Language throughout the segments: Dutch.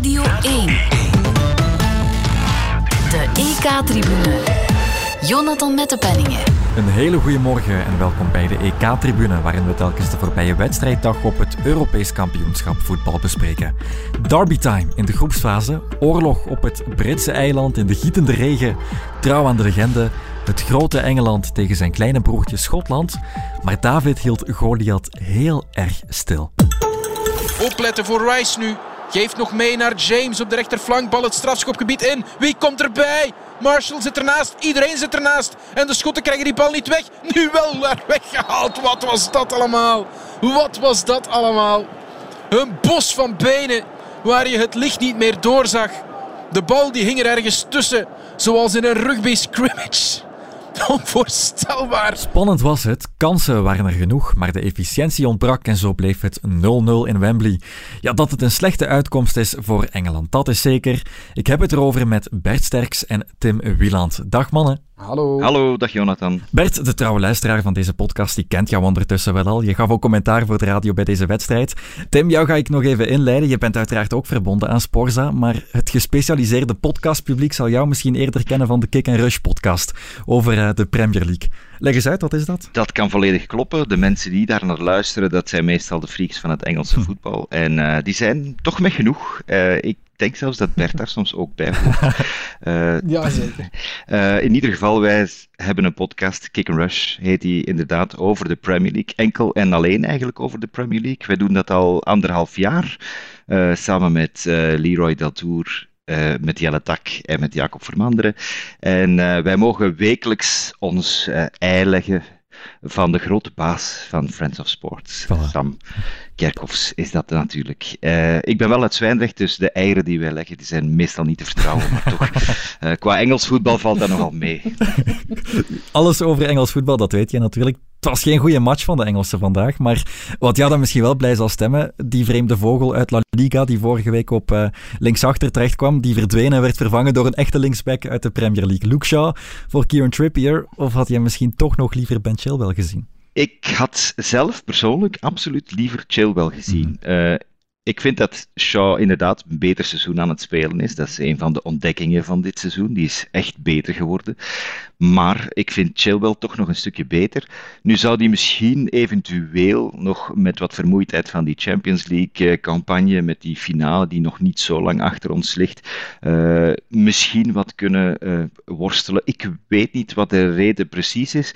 Radio 1. De EK-tribune. Jonathan Mettepenningen. Een hele goede morgen en welkom bij de EK-tribune, waarin we telkens de voorbije wedstrijddag op het Europees kampioenschap voetbal bespreken. Derby time in de groepsfase, oorlog op het Britse eiland in de gietende regen, trouw aan de legende, het grote Engeland tegen zijn kleine broertje Schotland. Maar David hield Goliath heel erg stil. Opletten voor Rice nu. Geeft nog mee naar James op de rechterflank. Bal het strafschopgebied in. Wie komt erbij? Marshall zit ernaast. Iedereen zit ernaast. En de Schotten krijgen die bal niet weg. Nu wel weggehaald. Wat was dat allemaal? Wat was dat allemaal? Een bos van benen waar je het licht niet meer doorzag. De bal die hing er ergens tussen. Zoals in een rugby scrimmage. Onvoorstelbaar. Spannend was het, kansen waren er genoeg, maar de efficiëntie ontbrak en zo bleef het 0-0 in Wembley. Ja, dat het een slechte uitkomst is voor Engeland, dat is zeker. Ik heb het erover met Bert Sterks en Tim Wieland. Dag mannen. Hallo. Hallo, dag Jonathan. Bert, de trouwe luisteraar van deze podcast, die kent jou ondertussen wel al. Je gaf ook commentaar voor de radio bij deze wedstrijd. Tim, jou ga ik nog even inleiden. Je bent uiteraard ook verbonden aan Sporza, maar het gespecialiseerde podcastpubliek zal jou misschien eerder kennen van de Kick and Rush podcast over uh, de Premier League. Leg eens uit, wat is dat? Dat kan volledig kloppen. De mensen die daar naar luisteren, dat zijn meestal de freaks van het Engelse hm. voetbal. En uh, die zijn toch met genoeg. Uh, ik denk zelfs dat Bert daar soms ook bij hoort. Uh, ja, zeker. Uh, in ieder geval, wij hebben een podcast, Kick and Rush heet die inderdaad, over de Premier League. Enkel en alleen eigenlijk over de Premier League. Wij doen dat al anderhalf jaar, uh, samen met Leroy Deltour uh, met Jelle Tak en met Jacob Vermanderen. En uh, wij mogen wekelijks ons uh, ei leggen van de grote baas van Friends of Sports, voilà. Sam Kerkhoffs, is dat natuurlijk. ik ben wel uit Zwijndrecht, dus de eieren die wij leggen, die zijn meestal niet te vertrouwen, maar toch, qua Engels voetbal valt dat nogal mee. Alles over Engels voetbal, dat weet je natuurlijk. Het was geen goede match van de Engelsen vandaag, maar wat jou dan misschien wel blij zal stemmen, die vreemde vogel uit La Liga die vorige week op uh, linksachter terecht kwam, die verdween en werd vervangen door een echte linksback uit de Premier League. Luke Shaw voor Kieran Trippier, of had jij misschien toch nog liever Ben Chilwell gezien? Ik had zelf persoonlijk absoluut liever Chilwell gezien. Mm. Uh, ik vind dat Shaw inderdaad een beter seizoen aan het spelen is. Dat is een van de ontdekkingen van dit seizoen. Die is echt beter geworden. Maar ik vind Chilwell toch nog een stukje beter. Nu zou die misschien eventueel nog met wat vermoeidheid van die Champions League-campagne, eh, met die finale die nog niet zo lang achter ons ligt, uh, misschien wat kunnen uh, worstelen. Ik weet niet wat de reden precies is.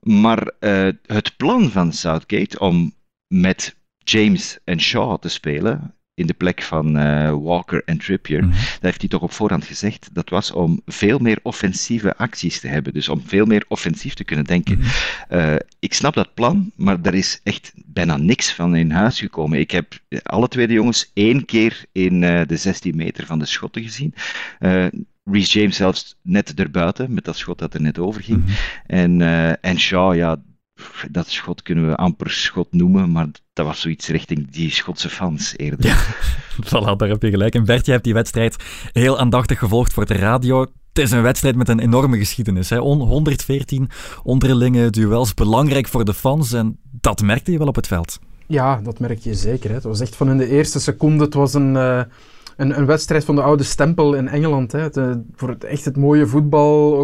Maar uh, het plan van Southgate om met James en Shaw te spelen in de plek van uh, Walker en Trippier, mm -hmm. dat heeft hij toch op voorhand gezegd, dat was om veel meer offensieve acties te hebben. Dus om veel meer offensief te kunnen denken. Mm -hmm. uh, ik snap dat plan, maar daar is echt bijna niks van in huis gekomen. Ik heb alle twee de jongens één keer in uh, de 16 meter van de schotten gezien. Reece James zelfs net erbuiten, met dat schot dat er net over ging. Mm -hmm. en, en Shaw, ja, dat schot kunnen we amper schot noemen, maar dat was zoiets richting die Schotse fans eerder. Ja, voilà, daar heb je gelijk. En Bert, je hebt die wedstrijd heel aandachtig gevolgd voor de radio. Het is een wedstrijd met een enorme geschiedenis. Hè? 114 onderlinge duels, belangrijk voor de fans en dat merkte je wel op het veld. Ja, dat merk je zeker. Hè. Het was echt van in de eerste seconde, het was een... Uh een, een, wedstrijd van de oude stempel in Engeland. Hè. De, voor het, echt het mooie voetbal,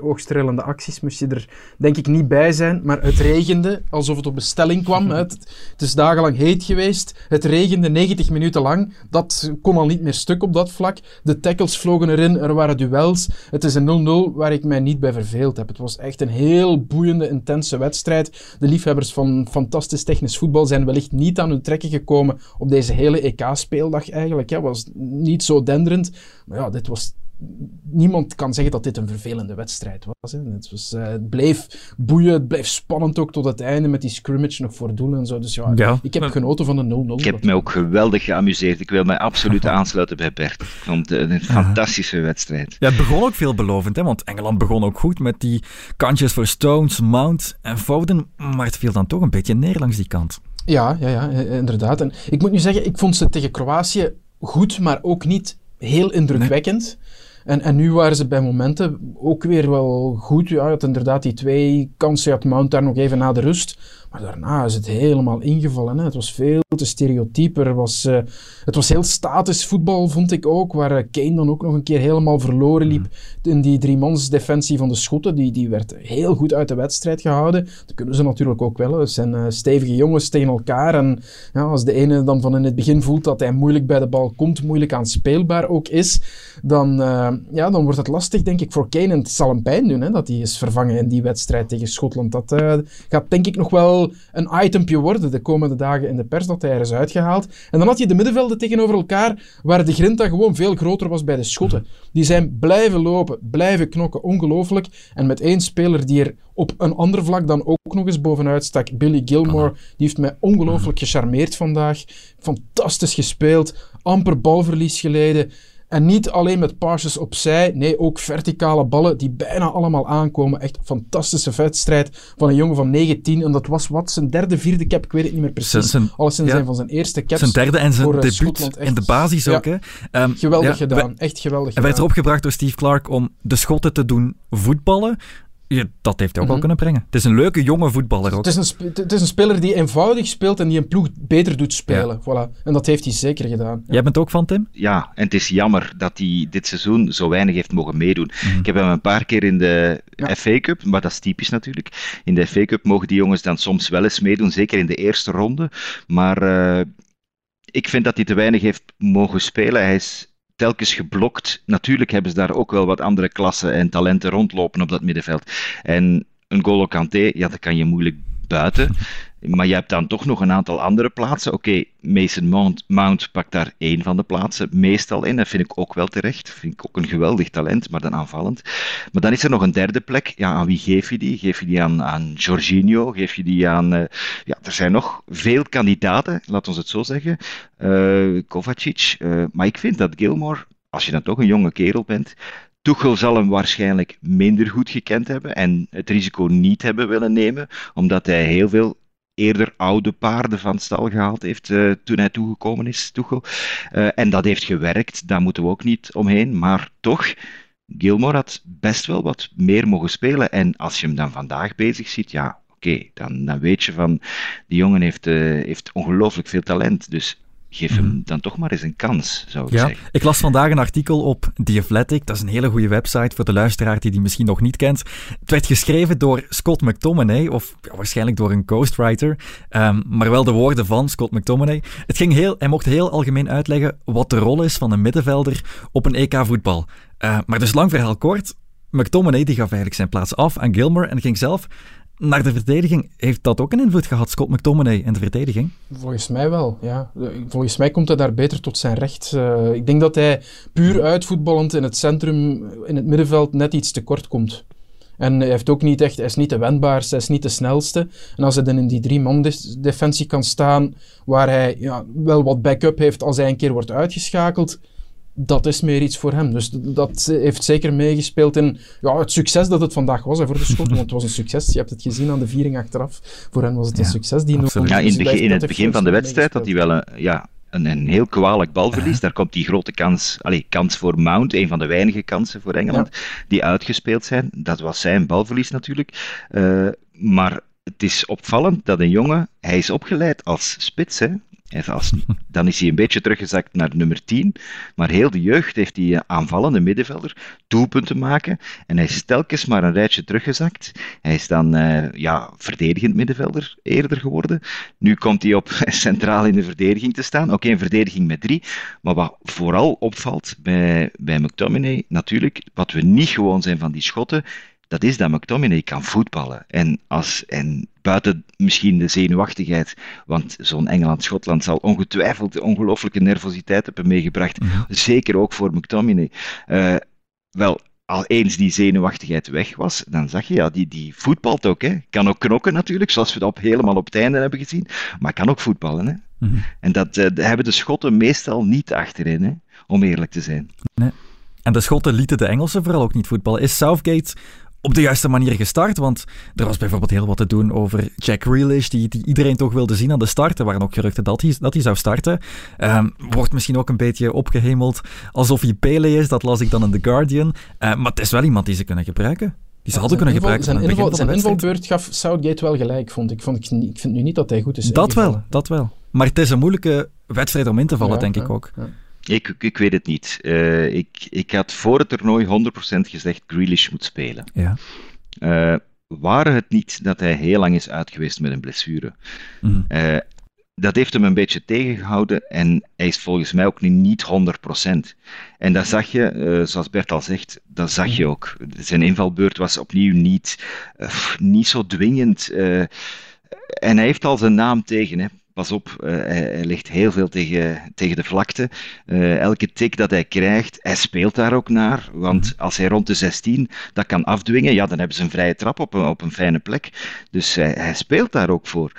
oogstrelende acties moest je er denk ik niet bij zijn. Maar het regende alsof het op bestelling kwam. Hè. Het, het, is dagenlang heet geweest. Het regende 90 minuten lang. Dat kon al niet meer stuk op dat vlak. De tackles vlogen erin, er waren duels. Het is een 0-0 waar ik mij niet bij verveeld heb. Het was echt een heel boeiende, intense wedstrijd. De liefhebbers van fantastisch technisch voetbal zijn wellicht niet aan hun trekken gekomen op deze hele EK-speeldag eigenlijk. Hè. Was niet zo denderend. Maar ja, dit was niemand kan zeggen dat dit een vervelende wedstrijd was. Hè. Het, was uh, het bleef boeien, het bleef spannend ook tot het einde met die scrimmage nog voor doel en zo. Dus ja, ja ik heb genoten van de 0-0. Ik heb me ook geweldig geamuseerd. Ik wil mij absoluut aansluiten bij Bert. Ik vond het een fantastische wedstrijd. Ja, het begon ook veelbelovend, hè, want Engeland begon ook goed met die kantjes voor Stones, Mount en Foden, maar het viel dan toch een beetje neer langs die kant. Ja, ja, ja, inderdaad. En ik moet nu zeggen, ik vond ze tegen Kroatië goed, maar ook niet heel indrukwekkend. Nee. En, en nu waren ze bij momenten ook weer wel goed. Ja, je had inderdaad die twee kansen. Had Mount daar nog even na de rust. Maar daarna is het helemaal ingevallen. Hè. Het was veel te stereotyper. Er was, uh, het was heel statisch voetbal, vond ik ook. Waar uh, Kane dan ook nog een keer helemaal verloren liep. In die driemans defensie van de Schotten. Die, die werd heel goed uit de wedstrijd gehouden. Dat kunnen ze natuurlijk ook wel. Het zijn uh, stevige jongens tegen elkaar. En ja, als de ene dan van in het begin voelt dat hij moeilijk bij de bal komt, moeilijk aanspeelbaar ook is, dan, ja, dan wordt het lastig, denk ik, voor Kane. En het zal hem pijn doen hè, dat hij is vervangen in die wedstrijd tegen Schotland. Dat gaat denk ik nog wel een itempje worden de komende dagen in de pers dat hij er is uitgehaald. En dan had je de middenvelden tegenover elkaar, waar de grinta gewoon veel groter was bij de Schotten. Die zijn blijven lopen, blijven knokken, ongelooflijk. En met één speler die er op een ander vlak dan ook nog eens bovenuit stak, Billy Gilmore, die heeft mij ongelooflijk gecharmeerd vandaag. Fantastisch gespeeld, amper balverlies geleden. En niet alleen met passes opzij, nee, ook verticale ballen die bijna allemaal aankomen. Echt een fantastische wedstrijd van een jongen van 19. En dat was wat, zijn derde, vierde cap, ik weet het niet meer precies. Zijn, Alles in zijn van zijn eerste caps. Zijn derde en zijn uh, debuut in de basis ook. Hè. Um, geweldig ja, gedaan, echt geweldig En werd erop gebracht door Steve Clark om de Schotten te doen voetballen. Ja, dat heeft hij ook mm wel kunnen brengen. Het is een leuke jonge voetballer ook. Het is, een, het is een speler die eenvoudig speelt en die een ploeg beter doet spelen. Voilà. En dat heeft hij zeker gedaan. Ja. Jij bent ook van, Tim? Ja, en het is jammer dat hij dit seizoen zo weinig heeft mogen meedoen. Mhm. Ik heb hem een paar keer in de FA Cup, maar dat is typisch natuurlijk. In de FA Cup mogen die jongens dan soms wel eens meedoen, zeker in de eerste ronde. Maar uh, ik vind dat hij te weinig heeft mogen spelen. Hij is telkens geblokt. Natuurlijk hebben ze daar ook wel wat andere klassen en talenten rondlopen op dat middenveld. En een Golo Kanté, ja, dat kan je moeilijk buiten. Maar je hebt dan toch nog een aantal andere plaatsen. Oké, Mason Mount, Mount pakt daar één van de plaatsen meestal in. Dat vind ik ook wel terecht. Vind ik ook een geweldig talent, maar dan aanvallend. Maar dan is er nog een derde plek. Ja, aan wie geef je die? Geef je die aan, aan Jorginho? Geef je die aan... Uh, ja, er zijn nog veel kandidaten, laat ons het zo zeggen. Uh, Kovacic. Uh, maar ik vind dat Gilmore, als je dan toch een jonge kerel bent, Tuchel zal hem waarschijnlijk minder goed gekend hebben en het risico niet hebben willen nemen, omdat hij heel veel eerder oude paarden van stal gehaald heeft uh, toen hij toegekomen is, Tuchel. Uh, en dat heeft gewerkt, daar moeten we ook niet omheen. Maar toch, Gilmore had best wel wat meer mogen spelen. En als je hem dan vandaag bezig ziet, ja, oké, dan, dan weet je van, die jongen heeft, uh, heeft ongelooflijk veel talent. Dus geef hem mhm. dan toch maar eens een kans, zou ik ja, zeggen. Ik las vandaag een artikel op The Athletic. Dat is een hele goede website voor de luisteraar die die misschien nog niet kent. Het werd geschreven door Scott McTominay, of ja, waarschijnlijk door een ghostwriter, um, maar wel de woorden van Scott McTominay. Het ging heel, hij mocht heel algemeen uitleggen wat de rol is van een middenvelder op een EK-voetbal. Uh, maar dus lang verhaal kort, McTominay die gaf eigenlijk zijn plaats af aan Gilmer en ging zelf naar de verdediging, heeft dat ook een invloed gehad, Scott McTominay, in de verdediging? Volgens mij wel, ja. Volgens mij komt hij daar beter tot zijn recht. Uh, ik denk dat hij puur uitvoetballend in het centrum, in het middenveld, net iets te kort komt. En hij, heeft ook niet echt, hij is niet de wendbaarste, hij is niet de snelste. En als hij dan in die drie-man-defensie kan staan, waar hij ja, wel wat backup heeft als hij een keer wordt uitgeschakeld, dat is meer iets voor hem. Dus dat heeft zeker meegespeeld in ja, het succes dat het vandaag was hè, voor de Schotten. Want het was een succes. Je hebt het gezien aan de viering achteraf. Voor hen was het een succes. Die ja, in, begin, in het begin van de wedstrijd had hij wel een, ja, een, een heel kwalijk balverlies. Daar komt die grote kans, allez, kans voor Mount, een van de weinige kansen voor Engeland, die uitgespeeld zijn. Dat was zijn balverlies natuurlijk. Uh, maar het is opvallend dat een jongen, hij is opgeleid als spits, hè, dan is hij een beetje teruggezakt naar nummer 10. Maar heel de jeugd heeft hij aanvallende middenvelder, doelpunten maken. En hij is telkens maar een rijtje teruggezakt. Hij is dan uh, ja, verdedigend middenvelder eerder geworden. Nu komt hij op centraal in de verdediging te staan. Oké, een verdediging met drie. Maar wat vooral opvalt bij, bij McTominay, natuurlijk, wat we niet gewoon zijn van die schotten, dat is dat McTominay kan voetballen. En, als, en buiten misschien de zenuwachtigheid, want zo'n Engeland-Schotland zal ongetwijfeld ongelooflijke nervositeit hebben meegebracht. Mhm. Zeker ook voor McTominay. Uh, wel, al eens die zenuwachtigheid weg was, dan zag je, ja, die, die voetbalt ook. Hè. Kan ook knokken natuurlijk, zoals we dat op, helemaal op het einde hebben gezien. Maar kan ook voetballen. Hè. Mhm. En dat uh, hebben de Schotten meestal niet achterin, hè, om eerlijk te zijn. Nee. En de Schotten lieten de Engelsen vooral ook niet voetballen. Is Southgate op de juiste manier gestart. Want er was bijvoorbeeld heel wat te doen over Jack Grealish, die, die iedereen toch wilde zien aan de start. Er waren ook geruchten dat hij, dat hij zou starten. Um, wordt misschien ook een beetje opgehemeld alsof hij Pele is, dat las ik dan in The Guardian. Uh, maar het is wel iemand die ze kunnen gebruiken. Die ze hadden kunnen gebruiken Zijn, inval, zijn invalbeurt gaf Southgate wel gelijk, vond ik. Vond ik, ik vind nu niet dat hij goed is Dat wel, dat wel. Maar het is een moeilijke wedstrijd om in te vallen, Ja, denk ja, ik ook. ja. Ik, ik weet het niet. Eh, ik, ik had voor het toernooi 100% gezegd Grealish moet spelen. Ja. Eh waren het niet dat hij heel lang is uit geweest met een blessure. Mhm. Eh, dat heeft hem een beetje tegengehouden en hij is volgens mij ook nu niet 100%. En dat zag je, zoals Bert al zegt, dat zag je ook. Zijn invalbeurt was opnieuw niet, niet zo dwingend. en hij heeft al zijn naam tegen. Hè. Pas op, eh, hij, hij ligt heel veel tegen, tegen de vlakte. Eh, elke tik dat hij krijgt, hij speelt daar ook naar. Want als hij rond de 16 dat kan afdwingen, ja, dan hebben ze een vrije trap op een, op een fijne plek. Dus hij, hij speelt daar ook voor.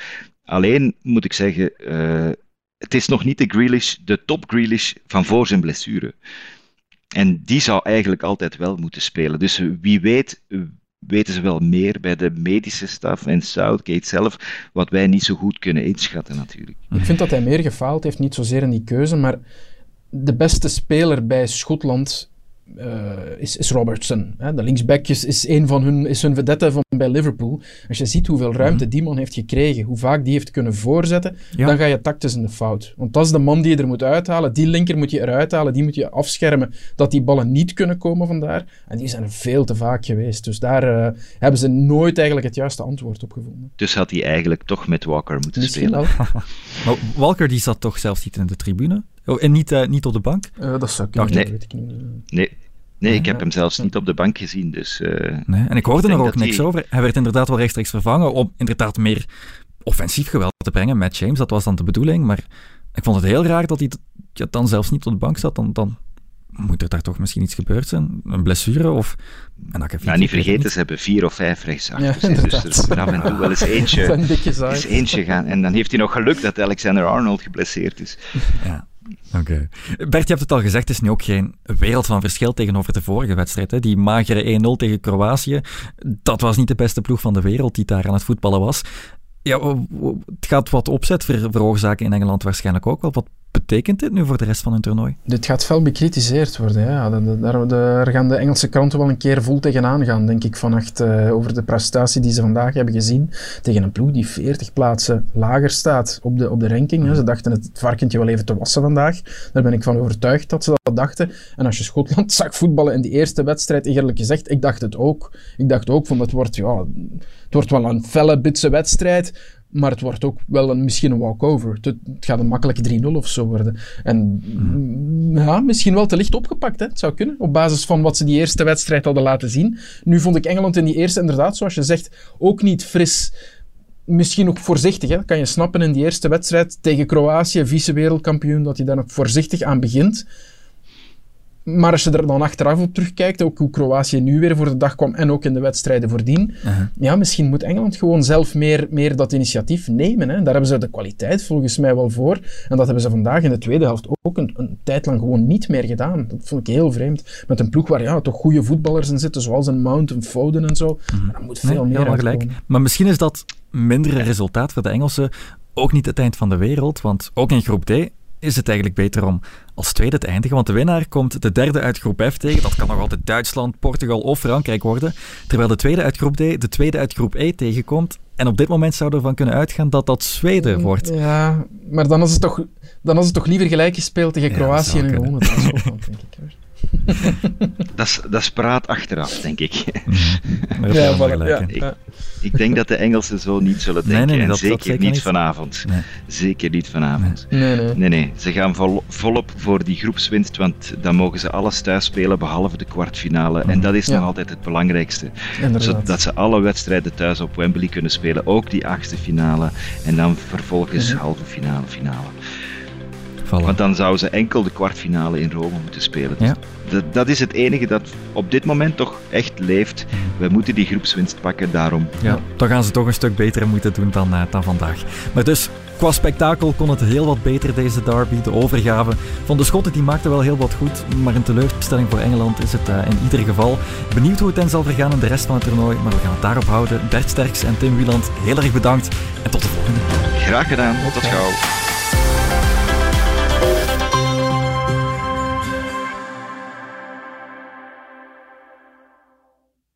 Alleen moet ik zeggen, eh, het is nog niet de Grealish, de top Grealish van voor zijn blessure. En die zou eigenlijk altijd wel moeten spelen. Dus wie weet, eh, weten ze wel meer bij de medische staf en Southgate zelf, wat wij niet zo goed kunnen inschatten natuurlijk. Ik vind dat hij meer gefaald heeft, niet zozeer in die keuze, maar de beste speler bij Schotland is, is Robertson. Hè. De linksback is, een van hun, is hun vedette van bij Liverpool. Als je ziet hoeveel ruimte die man heeft gekregen, hoe vaak die heeft kunnen voorzetten, Ja. dan ga je tactisch in de fout. Want dat is de man die je er moet uithalen. Die linker moet je eruit halen, die moet je afschermen dat die ballen niet kunnen komen vandaar. En die zijn er veel te vaak geweest. Dus daar eh, hebben ze nooit eigenlijk het juiste antwoord op gevonden. Dus had hij eigenlijk toch met Walker moeten Misschien spelen. Maar Walker die zat toch zelfs niet in de tribune? Oh, en niet, eh, niet op de bank? Eh, dat zou kunnen, nee. dat weet ik niet. Nee, nee ik heb hem zelfs niet op de bank gezien. Dus, eh, Nee, en ik hoorde er ook niks hij- over. Hij werd inderdaad wel rechtstreeks vervangen om inderdaad meer offensief geweld te brengen met James. Dat was dan de bedoeling, maar ik vond het heel raar dat hij ja, dan zelfs niet op de bank zat. Dan, dan moet er daar toch misschien iets gebeurd zijn. Een blessure of... En dat ik even nou, niet vergeten, ze hebben vier of vijf rechtsachters. Ja, dus er is af en toe wel eens eentje, is eentje gaan. En dan heeft hij nog geluk dat Alexander Arnold geblesseerd is. Ja, oké. Bert, je hebt het al gezegd, het is nu ook geen wereld van verschil tegenover de vorige wedstrijd. Hè? Die magere 1-0 tegen Kroatië, dat was niet de beste ploeg van de wereld die daar aan het voetballen was. Ja, het gaat wat opzet ver- veroorzaken in Engeland waarschijnlijk ook wel. Wat betekent dit nu voor de rest van hun toernooi? Dit gaat fel bekritiseerd worden. Ja. Da- da- Daar, gaan de Engelse kranten wel een keer vol tegenaan gaan, denk ik, vannacht eh, over de prestatie die ze vandaag hebben gezien. Tegen een ploeg die 40 plaatsen lager staat op de, op de ranking. Ze dachten het varkentje wel even te wassen vandaag. Daar ben ik van overtuigd dat ze dat dachten. En als je Schotland zag voetballen in die eerste wedstrijd, eerlijk gezegd, ik dacht het ook. Ik dacht ook van, het wordt, ja, het wordt wel een felle, bitse wedstrijd. Maar het wordt ook wel een, misschien een walkover. Het, het gaat een makkelijke 3-0 of zo worden. En mm, ja, misschien wel te licht opgepakt. Hè? Het zou kunnen, op basis van wat ze die eerste wedstrijd hadden laten zien. Nu vond ik Engeland in die eerste, inderdaad, zoals je zegt, ook niet fris. Misschien ook voorzichtig, hè? dat kan je snappen in die eerste wedstrijd tegen Kroatië, vice-wereldkampioen, dat hij daar nog voorzichtig aan begint. Maar als je er dan achteraf op terugkijkt, ook hoe Kroatië nu weer voor de dag kwam en ook in de wedstrijden voordien, ja, misschien moet Engeland gewoon zelf meer, meer dat initiatief nemen. Hè. Daar hebben ze de kwaliteit volgens mij wel voor. En dat hebben ze vandaag in de tweede helft ook een, een tijd lang gewoon niet meer gedaan. Dat vond ik heel vreemd. Met een ploeg waar ja, toch goede voetballers in zitten, zoals een Mount, een Foden en zo. Er moet veel Nee, meer gelijk. Maar misschien is dat mindere resultaat voor de Engelsen ook niet het eind van de wereld, want ook in groep D is het eigenlijk beter om als tweede te eindigen, want de winnaar komt de derde uit groep F tegen. Dat kan nog altijd Duitsland, Portugal of Frankrijk worden. Terwijl de tweede uit groep D de tweede uit groep E tegenkomt. En op dit moment zouden we ervan kunnen uitgaan dat dat Zweden wordt. Ja, maar dan is het toch, dan is het toch liever gelijk gespeeld tegen Kroatië en tegen Schotland, denk ik. hoor. Dat is, dat is praat achteraf, denk ik. Gelijk in. Ik, ik denk dat de Engelsen zo niet zullen denken. nee, nee, en dat- dat zeker, zeker niet vanavond. Nee. Zeker niet vanavond. Nee, nee. Nee, nee. Ze gaan vol, volop voor die groepswinst, want dan mogen ze alles thuis spelen, behalve de kwartfinale. En dat is Ja. nog altijd het belangrijkste. Inderdaad. Zodat ze alle wedstrijden thuis op Wembley kunnen spelen, ook die achtste finale. En dan vervolgens Mhm. halve finale, finale. Want dan zouden ze enkel de kwartfinale in Rome moeten spelen. Dus Ja. dat, dat is het enige dat op dit moment toch echt leeft. We moeten die groepswinst pakken, daarom. Ja, dan gaan ze toch een stuk beter moeten doen dan, eh, dan vandaag. Maar dus, qua spektakel kon het heel wat beter deze derby. De overgave van de Schotten die maakte wel heel wat goed. Maar een teleurstelling voor Engeland is het eh, in ieder geval. Benieuwd hoe het dan zal vergaan in de rest van het toernooi. Maar we gaan het daarop houden. Bert Sterks en Tim Wieland, heel erg bedankt. En tot de volgende. Graag gedaan, tot gauw.